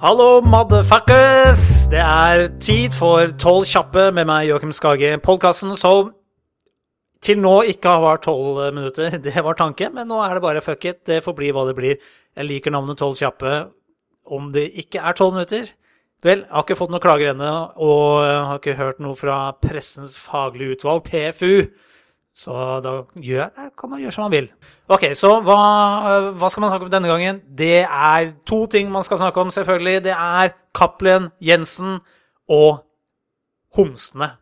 Hallo, motherfuckers! Det er tid for Tolv kjappe med meg, Joakim Skage. Podkasten som til nå ikke har vært tolv minutter. Det var tanken, men nå er det bare fuck it. Det får bli hva det blir. Jeg liker navnet Tolv kjappe om det ikke er tolv minutter. Vel, jeg har ikke fått noen klager ennå, og har ikke hørt noe fra Pressens faglige utvalg, PFU. Så da gjør kan man gjøre som man vil. Ok, så hva, hva, skal man snakke om denne gangen? Det er to ting man skal snakke om, selvfølgelig. Det er Cappelen, Jensen og homsene.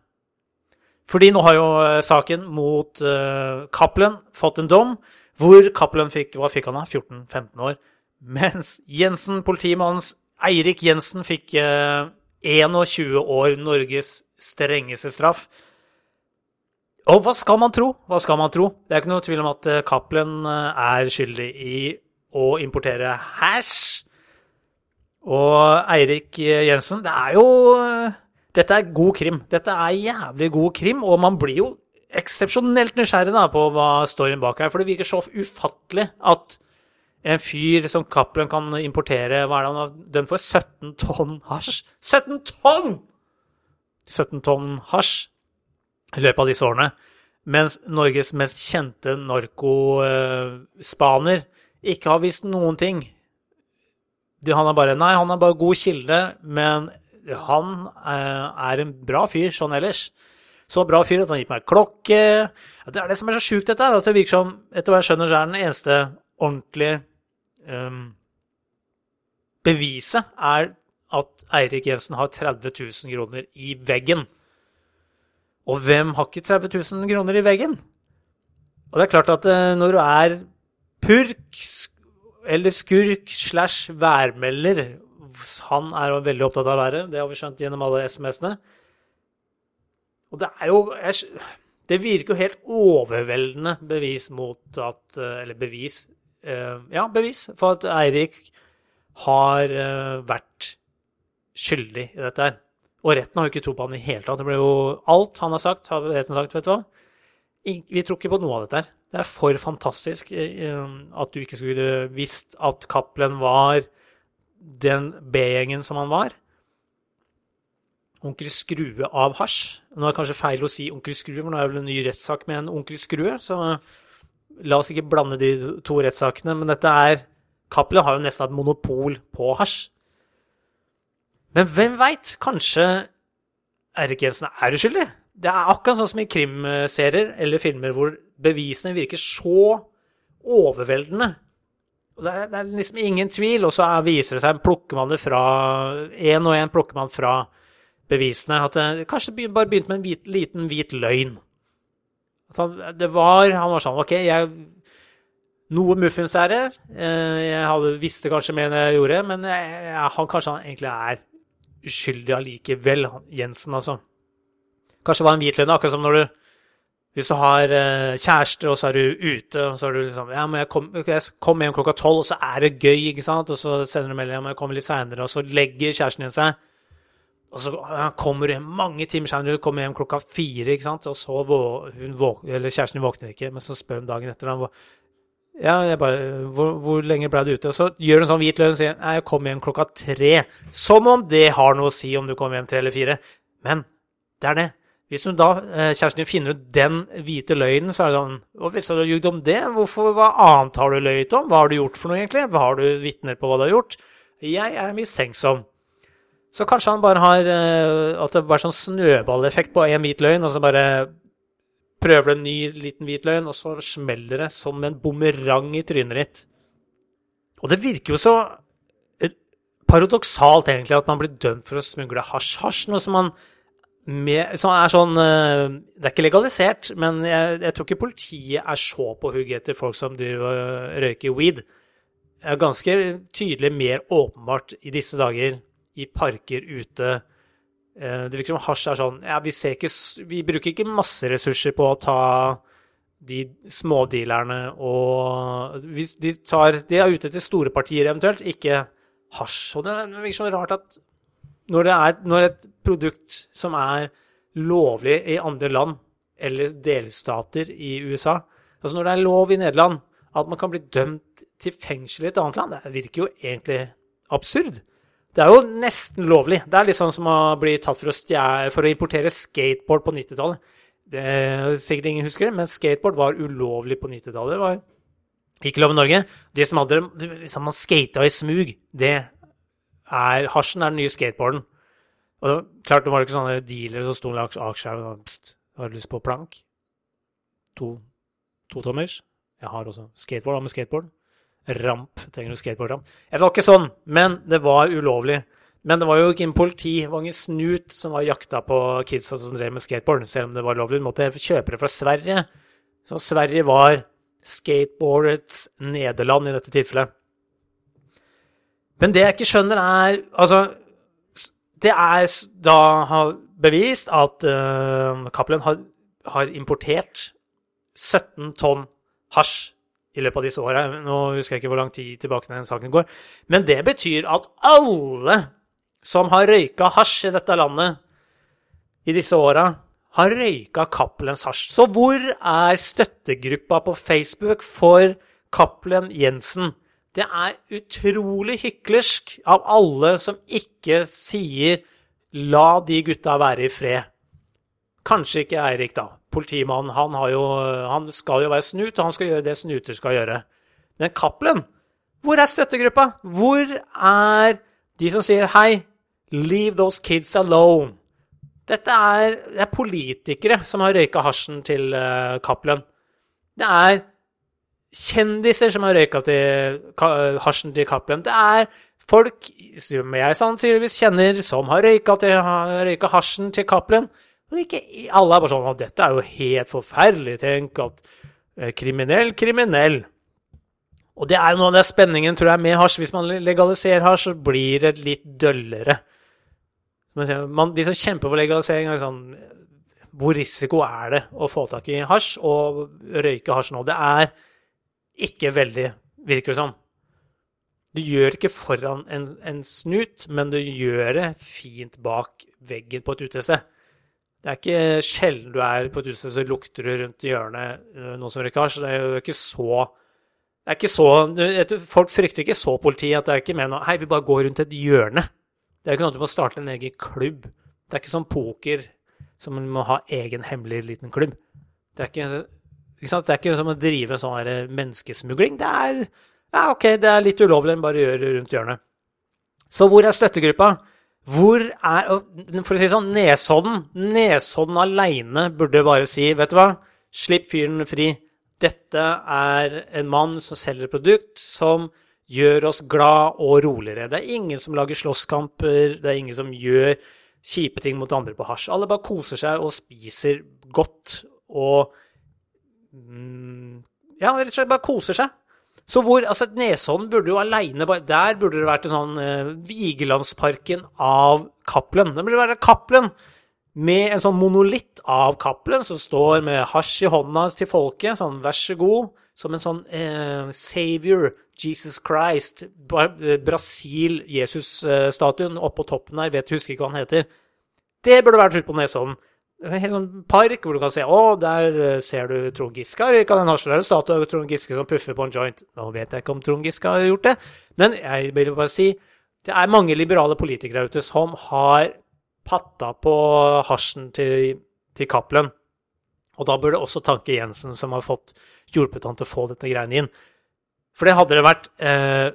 Fordi nå har jo eh, saken mot uh, Cappelen fått en dom hvor Cappelen fikk hva fikk han da? 14-15 år. Mens Jensen, politimannens Eirik Jensen, fikk uh, 21 år, Norges strengeste straff. Og hva skal man tro? Hva skal man tro? Det er ikke noe tvil om at Cappelen er skyldig i å importere hash. Og Eirik Jensen Det er jo Dette er god krim. Dette er jævlig god krim, og man blir jo eksepsjonelt nysgjerrig da, på hva storyen bak her. For det virker så ufattelig at en fyr som Cappelen kan importere Hva er det han har dømt for? 17 tonn hasj? 17 tonn! 17 tonn hasj i løpet av disse årene. Mens Norges mest kjente narkospaner ikke har visst noen ting. Han er bare Nei, han er bare god kilde, men han er en bra fyr sånn ellers. Så bra fyr at han gikk meg klokke. Det er det som er så sjukt, dette her. At det virker som, etter hva jeg skjønner, så er den eneste ordentlige um, beviset er at Eirik Jensen har 30 000 kroner i veggen. Og hvem har ikke 30 000 kroner i veggen? Og det er klart at når du er purk eller skurk slash værmelder Han er jo veldig opptatt av været, det har vi skjønt gjennom alle SMS-ene. Og det er jo Det virker jo helt overveldende bevis mot at Eller bevis Ja, bevis for at Eirik har vært skyldig i dette her. Og retten har jo ikke tro på han i hele tatt. Det ble jo Alt han har sagt, har retten sagt, vet du hva. Vi tror ikke på noe av dette her. Det er for fantastisk at du ikke skulle visst at Cappelen var den B-gjengen som han var. Onkel Skrue av hasj. Nå er det kanskje feil å si onkel Skrue, for nå er det vel en ny rettssak med en onkel Skrue. Så la oss ikke blande de to rettssakene. Men dette er Cappelen har jo nesten hatt monopol på hasj. Men hvem veit? Kanskje Erik Jensen er uskyldig? Det er akkurat sånn som i krimserier eller filmer hvor bevisene virker så overveldende. Og det er, det er liksom ingen tvil, og så viser det seg plukker man det fra Én og én plukker man fra bevisene. At det kanskje det bare begynte med en hvit, liten hvit løgn. At han, det var, han var sånn OK, jeg noe muffins er det. Jeg hadde, visste kanskje mer enn jeg gjorde, men jeg, jeg, han kanskje han egentlig er uskyldig allikevel, Jensen, altså. Kanskje var en hvitlønn, akkurat som når du Hvis du har kjæreste, og så er du ute, og så er du liksom Ja, men jeg kommer kom hjem klokka tolv, og så er det gøy, ikke sant? Og så sender du melding om jeg kommer litt seinere, og så legger kjæresten din seg. Og så kommer du hjem mange timer seinere, du kommer hjem klokka fire, ikke sant? og så vå, hun eller kjæresten våkner ikke, men så spør hun dagen etter han, ja, jeg bare hvor, hvor, lenge ble du ute? Og så gjør du en sånn hvit løgn og sier nei, jeg kom hjem klokka tre. Som om det har noe å si om du kommer hjem tre eller fire. Men det er det. Hvis hun da, kjæresten din, finner ut den hvite løgnen, så er det sånn Og hvis du ljugd om det, hvorfor, hva annet har du løyet om? Hva har du gjort for noe, egentlig? Hva har du vitner på hva du har gjort? Jeg er mistenksom. Så kanskje han bare har At det bare er sånn snøballeffekt på én hvit løgn, og så bare prøver du en ny liten hvit løgn, og så smeller det som en bumerang i trynet ditt. Og det virker jo så paradoksalt, egentlig, at man blir dømt for å smugle hasj. Hasj, noe som man med, som er sånn Det er ikke legalisert, men jeg, jeg, tror ikke politiet er så på hugget etter folk som driver røyker weed. Det er ganske tydelig mer åpenbart i disse dager i parker ute det virker som hasj er sånn Ja, vi, ikke, vi bruker ikke masse ressurser på å ta de smådealerne og de, tar, de er ute etter store partier eventuelt, ikke hasj. Og det virker som rart at når, er, når et produkt som er lovlig i andre land eller delstater i USA Altså når det er lov i Nederland at man kan bli dømt til fengsel i et annet land, det virker jo egentlig absurd. Det er jo nesten lovlig. Det er litt sånn som å bli tatt for å, for å importere skateboard på 90-tallet. Er sikkert ingen husker det, men skateboard var ulovlig på 90-tallet. Det var ikke lov i Norge. De som hadde liksom Man skata i smug. Det er Hasjen er den nye skateboarden. Og klart det var ikke sånne dealere som sto langs aksjer og pst, har du lyst på plank? To, to tommers? Jeg har også skateboard. Hva med skateboard? Ramp. Trenger du skateboardramp? Det var ikke sånn, men det var ulovlig. Men det var jo ikke en politi, det var ingen snut som var jakta på kidsa som drev med skateboard, selv om det var lovlig. Du måtte kjøpe det fra Sverige. Så Sverige var skateboardets nederland i dette tilfellet. Men det jeg ikke skjønner, er Altså, det er da bevist at uh, har, har, importert 17 tonn hasj i løpet av disse åra. Nå husker jeg ikke hvor lang tid tilbake den saken går. Men det betyr at alle som har røyka hasj i dette landet i disse åra, har røyka Cappelens hasj. Så hvor er støttegruppa på Facebook for Cappelen Jensen? Det er utrolig hyklersk av alle som ikke sier 'la de gutta være i fred'. Kanskje ikke Eirik, da. Politimannen. Han, jo, han skal jo være snut, og han skal gjøre det snuter skal gjøre. Men Cappelen, hvor er støttegruppa? Hvor er de som sier 'hei, leave those kids alone'? Dette er, det er politikere som har røyka hasjen til uh. Det er kjendiser som har røyka til hasjen til Cappelen. Det er folk som jeg sannsynligvis kjenner, som har røyka, til, røyka hasjen til Cappelen. Og ikke alle er bare sånn at dette er jo helt forferdelig. Tenk at eh, kriminell, kriminell. Og det er jo noe av det spenningen, tror jeg, med hasj. Hvis man legaliserer hasj, så blir det litt døllere. Man, de som kjemper for legalisering, er sånn Hvor risiko er det å få tak i hasj og røyke hasj nå? Det er ikke veldig, virker det som. Du gjør det ikke foran en, en, snut, men du gjør det fint bak veggen på et utested. Det er ikke sjelden du er på et utested så lukter du rundt hjørnet øh, noe som røyker hasj. Det er jo ikke så det er ikke så, Folk frykter ikke så politiet at det er ikke med noe Hei, vi bare går rundt et hjørne. Det er jo ikke noe at du må starte en egen klubb. Det er ikke som poker, som må ha egen hemmelig liten klubb. Det er ikke det er ikke som å drive sånn menneskesmugling. Det er ja, OK, det er litt ulovlig, men bare gjør rundt hjørnet. Så hvor er støttegruppa? Hvor er For å si sånn, Nesodden Nesodden aleine burde bare si, vet du hva, slipp fyren fri. Dette er en mann som selger et produkt som gjør oss glad og roligere. Det er ingen som lager slåsskamper, det er ingen som gjør kjipe ting mot andre på hasj. Alle bare koser seg og spiser godt og Mm, ja, rett og slett bare koser seg. Så hvor Altså, Nesodden burde jo aleine Der burde det vært en sånn uh, Vigelandsparken av Cappelen. Det burde være Cappelen med en sånn monolitt av Cappelen som står med hasj i hånda til folket, sånn vær så god, som en sånn uh, savior, Jesus Christ, Brasil, Jesus-statuen oppå toppen der, vet, husker ikke hva han heter. Det burde vært ute på Nesodden en hel sånn park hvor du kan se å, der eh, ser du Trond Giske har røyka en en statue av Trond Giske som puffer på en joint. Nå vet jeg ikke om Trond Giske har gjort det, men jeg vil bare si det er mange liberale politikere ute som har patta på hasjen til, til Cappelen. Og da burde også Tanke Jensen, som har fått hjulpet han til å få dette greiene inn. For det hadde det vært eh,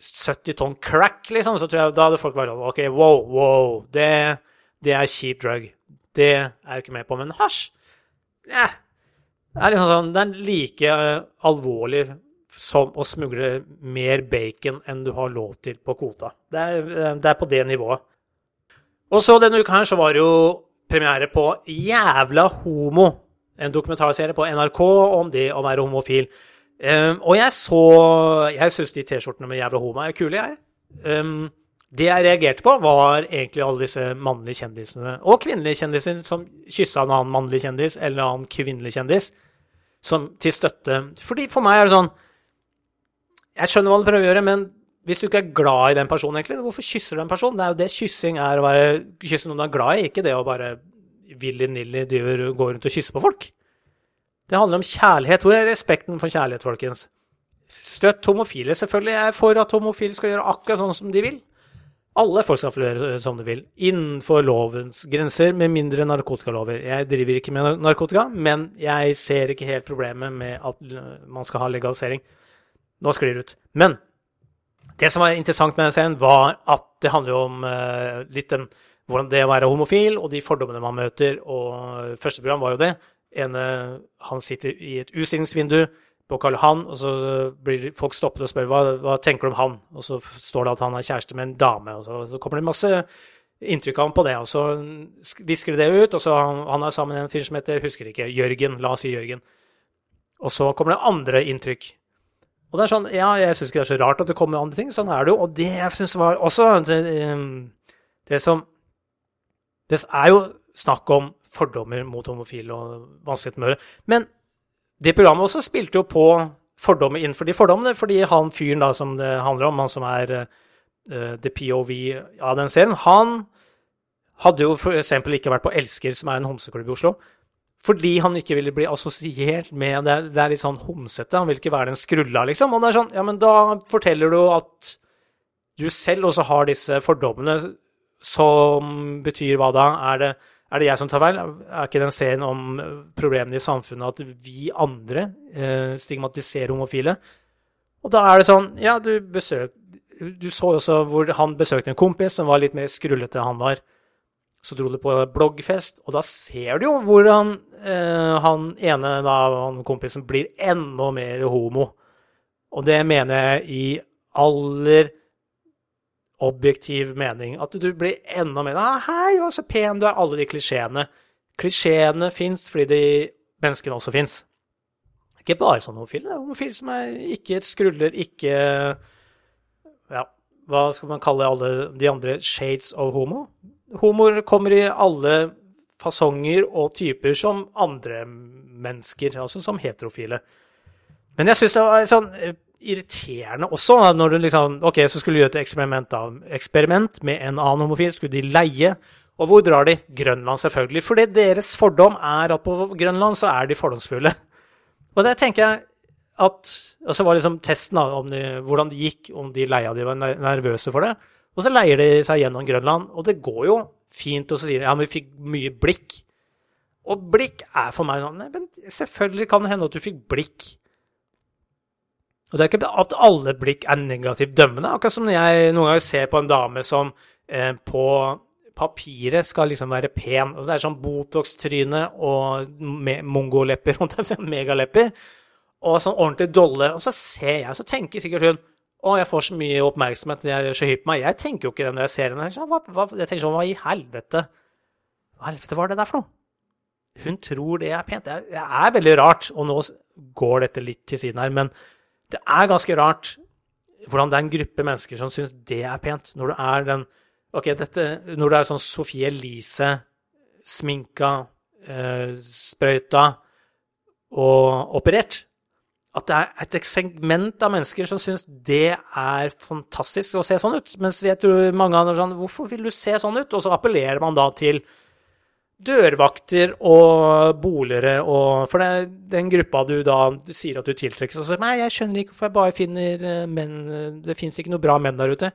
70 tonn crack, liksom, så tror jeg da hadde folk vært sånn OK, wow, wow, det, det er kjip drug. Det er jeg ikke med på. Men hasj ja, det er liksom sånn, det er like uh, alvorlig som å smugle mer bacon enn du har lov til på kvota. Det er, eh, det er på det nivået. Og så denne uka her så var det jo premiere på Jævla homo. En dokumentarserie på NRK om det å være homofil. Um, og jeg så Jeg syns de T-skjortene med jævla homo er kule, jeg. Um, det jeg reagerte på, var egentlig alle disse mannlige kjendisene, og kvinnelige kjendiser, som kyssa en annen mannlig kjendis eller en annen kvinnelig kjendis, som, til støtte. Fordi For meg er det sånn Jeg skjønner hva du prøver å gjøre, men hvis du ikke er glad i den personen, egentlig, hvorfor kysser du den personen? Det er jo det kyssing er, å være, kysse noen du er glad i, ikke det å bare willy-nilly gå rundt og kysse på folk. Det handler om kjærlighet. Hvor er respekten for kjærlighet, folkens? Støtt homofile, selvfølgelig. Jeg er for at homofile skal gjøre akkurat sånn som de vil. Alle folk skal få gjøre som de vil, innenfor lovens grenser, med mindre narkotikalover. Jeg driver ikke med narkotika, men jeg ser ikke helt problemet med at man skal ha legalisering. Nå sklir det ut. Men det som var interessant med den serien, var at det handler om uh, litt den, hvordan det å være homofil, og de fordommene man møter. Og første program var jo det. Ene, han sitter i et utstillingsvindu på Karl Johan, og så blir folk stoppet og spør hva, hva tenker du om han, og så står det at han er kjæreste med en dame, og så, så kommer det masse inntrykk av ham på det, og så visker de det ut, og så han, han er sammen med en fyr som heter, husker ikke, Jørgen, la oss si Jørgen. Og så kommer det andre inntrykk. Og det er sånn, ja, jeg syns ikke det er så rart at det kommer andre ting, sånn er det jo, og det jeg syns var også det, det som Det er jo snakk om fordommer mot homofile og vanskeligheter med det, men det programmet også spilte jo på fordommer innenfor de fordommene, fordi han fyren da som det handler om, han som er uh, the POV av den serien, han hadde jo f.eks. ikke vært på Elsker, som er en homseklubb i Oslo. Fordi han ikke ville bli assosiert med Det er, det er litt sånn homsete. Han vil ikke være den skrulla, liksom. Og det er sånn, ja, men da forteller du at du selv også har disse fordommene, som betyr hva da? Er det er det jeg som tar feil? Er ikke den serien om problemene i samfunnet at vi andre eh, stigmatiserer homofile? Og da er det sånn Ja, du besøk, Du så jo også hvor han besøkte en kompis som var litt mer skrullete enn han var. Så dro du på bloggfest, og da ser du jo hvordan eh, han ene da, han kompisen blir enda mer homo. Og det mener jeg i aller objektiv mening. At du blir enda mer ah, 'Hei, så pen du er', alle de klisjeene. Klisjeene fins fordi de menneskene også fins. Ikke bare sånn homofile. Det er homofile som er ikke skruller, ikke Ja, hva skal man kalle alle de andre shades of homo? Homoer kommer i alle fasonger og typer som andre mennesker, altså som heterofile. Men jeg syns det var sånn irriterende også, når du liksom OK, så skulle du gjøre et eksperiment, da. Eksperiment med en annen homofil. Skulle de leie? Og hvor drar de? Grønland, selvfølgelig. For deres fordom er at på Grønland så er de fordomsfulle. Og det tenker jeg at Og så var liksom testen om de, hvordan det gikk, om de leia de var nervøse for det. Og så leier de seg gjennom Grønland, og det går jo fint. Og så sier de ja, men vi fikk mye blikk. Og blikk er for meg sånn men Selvfølgelig kan det hende at du fikk blikk og det er ikke at alle blikk er negativt dømmende. Akkurat som når jeg noen ganger ser på en dame som eh, på papiret skal liksom være pen. Og det er sånn Botox-tryne og mongolepper, megalepper, og sånn ordentlig dolle. Og så ser jeg, så tenker sikkert hun å, jeg får så mye oppmerksomhet når jeg gjør så hypp meg. Jeg tenker jo ikke det når jeg ser henne. Jeg tenker sånn, hva i helvete? Hva var det der for noe? Hun tror det er pent. Det er, veldig rart, og nå går dette litt til siden her, men det er ganske rart hvordan det er en gruppe mennesker som syns det er pent, når du er den Ok, dette, når du er sånn Sofie Elise, sminka, eh, sprøyta og operert. At det er et segment av mennesker som syns det er fantastisk å se sånn ut. Mens jeg tror mange andre sånn Hvorfor vil du se sånn ut? Og så appellerer man da til dørvakter og bolere og For det den gruppa du da sier at du tiltrekkes og så Nei, jeg skjønner ikke hvorfor jeg bare finner eh, menn Det fins ikke noe bra menn der ute.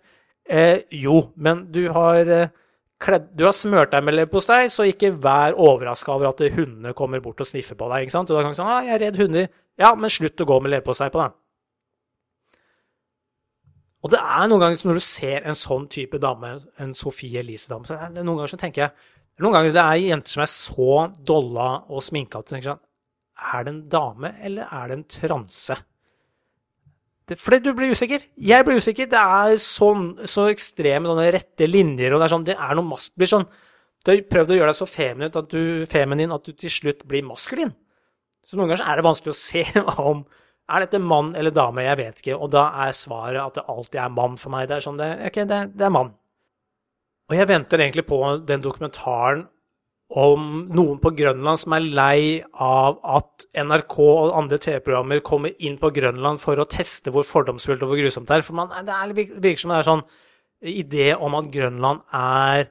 Eh, jo, men du har eh, kledd, Du har smørt deg med leverpostei, så ikke vær overraska over at hundene kommer bort og sniffer på deg. ikke sant? Og da kan du si 'Jeg er redd hunder'. Ja, men slutt å gå med leverpostei på deg. Og det er noen ganger når du ser en sånn type dame, en Sofie Elise-dame, så er det noen ganger så tenker jeg noen ganger det er jenter som er så dolla og sminka at du tenker sånn Er det en dame, eller er det en transe? Fordi du blir usikker. Jeg blir usikker. Det er sånn, så ekstreme sånne rette linjer, og det er sånn Det er noe mas blir sånn Du har prøvd å gjøre deg så feminin at, du, at du til slutt blir maskulin. Så noen ganger er det vanskelig å se om er dette mann eller dame, jeg vet ikke. Og da er svaret at det alltid er mann for meg. Det er sånn, det, Ok, det, det er mann. Og jeg venter egentlig på den dokumentaren om noen på Grønland som er lei av at NRK og andre TV-programmer kommer inn på Grønland for å teste hvor fordomsfullt og hvor grusomt det er. For man, det virker som det er sånn idé om at Grønland er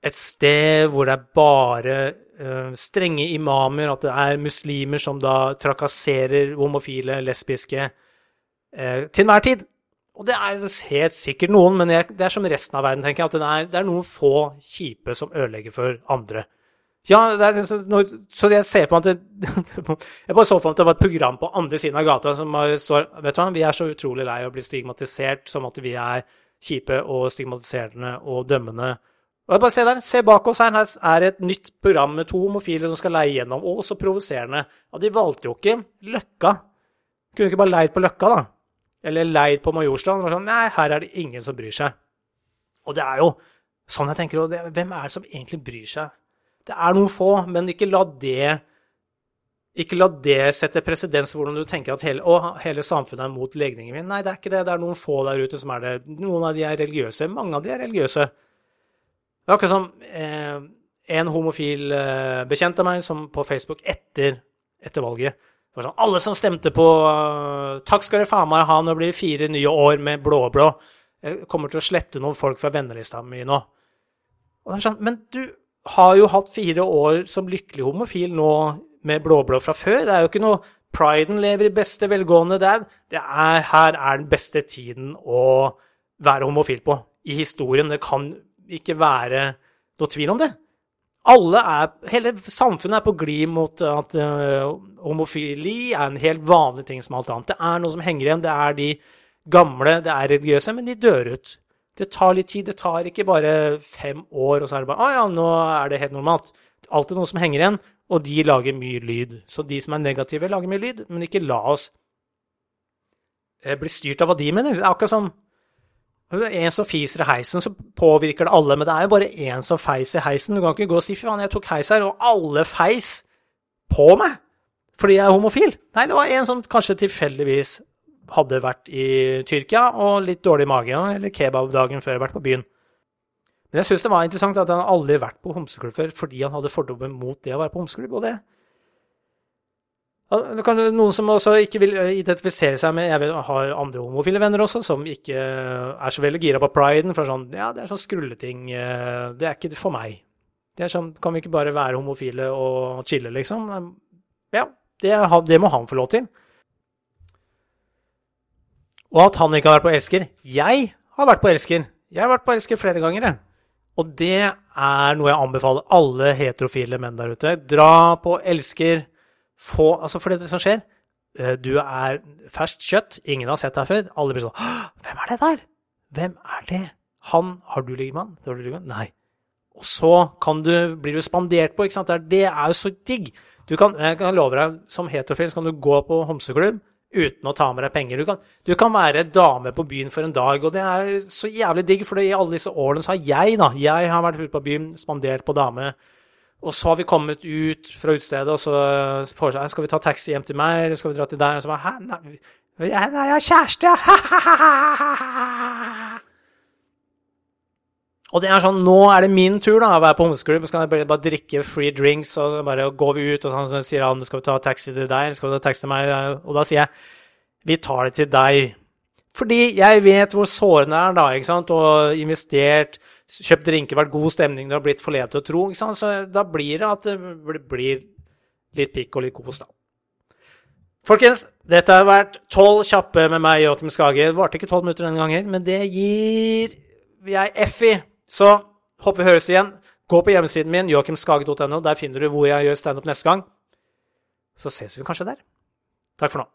et sted hvor det er bare uh, strenge imamer, at det er muslimer som da trakasserer homofile, lesbiske, uh, til enhver tid. Og det er helt sikkert noen, men jeg, det er som resten av verden, tenker jeg. At det er, det er noen få kjipe som ødelegger for andre. Ja, er, liksom så jeg ser på at det, Jeg bare så for meg at det var et program på andre siden av gata som står Vet du hva, vi er så utrolig lei av å bli stigmatisert som at vi er kjipe og stigmatiserende og dømmende. Og jeg bare Se der, se bak oss her, her er et nytt program med to homofile som skal leie gjennom. Og så provoserende. Ja, de valgte jo ikke Løkka. Kunne ikke bare leid på Løkka, da? Eller leid på Majorstua. Sånn, Nei, her er det ingen som bryr seg. Og det er jo sånn jeg tenker. Det, hvem er det som egentlig bryr seg? Det er noen få, men ikke la det ikke la det sette presedens hvordan du tenker at hele, å, hele samfunnet er mot legningen min. Nei, det er ikke det. Det er noen få der ute som er det. Noen av de er religiøse. Mange av de er religiøse. Det er akkurat som eh, en homofil eh, bekjent av meg som på Facebook etter, etter valget Sånn, alle som stemte på uh, Takk skal dere faen meg ha, nå blir fire nye år med blå-blå. Jeg kommer til å slette noen folk fra vennelista mi nå. Og det sånn, Men du har jo hatt fire år som lykkelig homofil nå med blå-blå fra før. Det er jo ikke noe Priden lever i beste velgående. Det er, det er, her er den beste tiden å være homofil på i historien. Det kan ikke være noe tvil om det alle er, Hele samfunnet er på glid mot at uh, homofili er en helt vanlig ting som alt annet. Det er noe som henger igjen. Det er de gamle, det er religiøse, men de dør ut. Det tar litt tid. Det tar ikke bare fem år, og så er det bare Å ja, nå er det helt normalt. Alltid noe som henger igjen, og de lager mye lyd. Så de som er negative, lager mye lyd, men ikke la oss uh, bli styrt av hva de mener. Det er akkurat som en som fiser i heisen, så påvirker det alle. Men det er jo bare én som feis i heisen. Du kan ikke gå og si 'fy faen, jeg tok heis her', og alle feis på meg fordi jeg er homofil. Nei, det var en som kanskje tilfeldigvis hadde vært i Tyrkia og litt dårlig mage, eller kebabdagen før jeg vært på byen. Men jeg syns det var interessant at han aldri vært på homseklubb før fordi han hadde fordommer mot det å være på homseklubb. og det noen som også ikke vil eh, identifisere seg med Jeg har andre homofile venner også, som ikke er så veldig gira på priden. For sånn, ja, det er sånn skrulleting. Eh, det er ikke for meg. Det er sånn, Kan vi ikke bare være homofile og chille, liksom? Ja, det, det må han få lov til. Og at han ikke har vært på Elsker. Jeg har vært på Elsker. Jeg har vært på Elsker flere ganger, jeg. Og det er noe jeg anbefaler alle heterofile menn der ute. Dra på Elsker få Altså, for det som skjer eh, Du er ferskt kjøtt, ingen har sett deg før. Alle blir sånn Hvem er det der? Hvem er det? Han Har du ligget med han? Nei. Og så du, blir du spandert på, ikke sant. Det er jo så digg. Du kan, jeg kan love deg, som heterofil kan du gå på homseklubb uten å ta med deg penger. Du kan, du kan, være dame på byen for en dag, og det er så jævlig digg, for i alle disse årene så har jeg, da, jeg har vært ute på byen, spandert på dame og så har vi kommet ut fra utestedet, og så foreslår jeg skal vi ta taxi hjem til meg, eller skal vi dra til deg? Og så bare Hæ, nei, jeg, nei, jeg har kjæreste! og det er sånn, nå er det min tur da, å være på homseklubb. Så kan jeg bare, bare, drikke free drinks, og så bare går vi ut, og sånn, så sier han skal vi ta taxi til deg, eller skal vi ta taxi til meg? Og da sier jeg vi tar det til deg. Fordi jeg vet hvor sårende det er, da, ikke sant, og investert, kjøpt drinker, vært god stemning, du har blitt forledet til å tro, ikke sant, så da blir det at det blir litt pikk og litt kos, da. Folkens, dette har vært tolv kjappe med meg, Joakim Skage. Det varte ikke tolv minutter denne gangen, men det gir jeg F i. Så håper vi høres igjen. Gå på hjemmesiden min, joakimskage.no. Der finner du hvor jeg gjør standup neste gang. Så ses vi kanskje der. Takk for nå.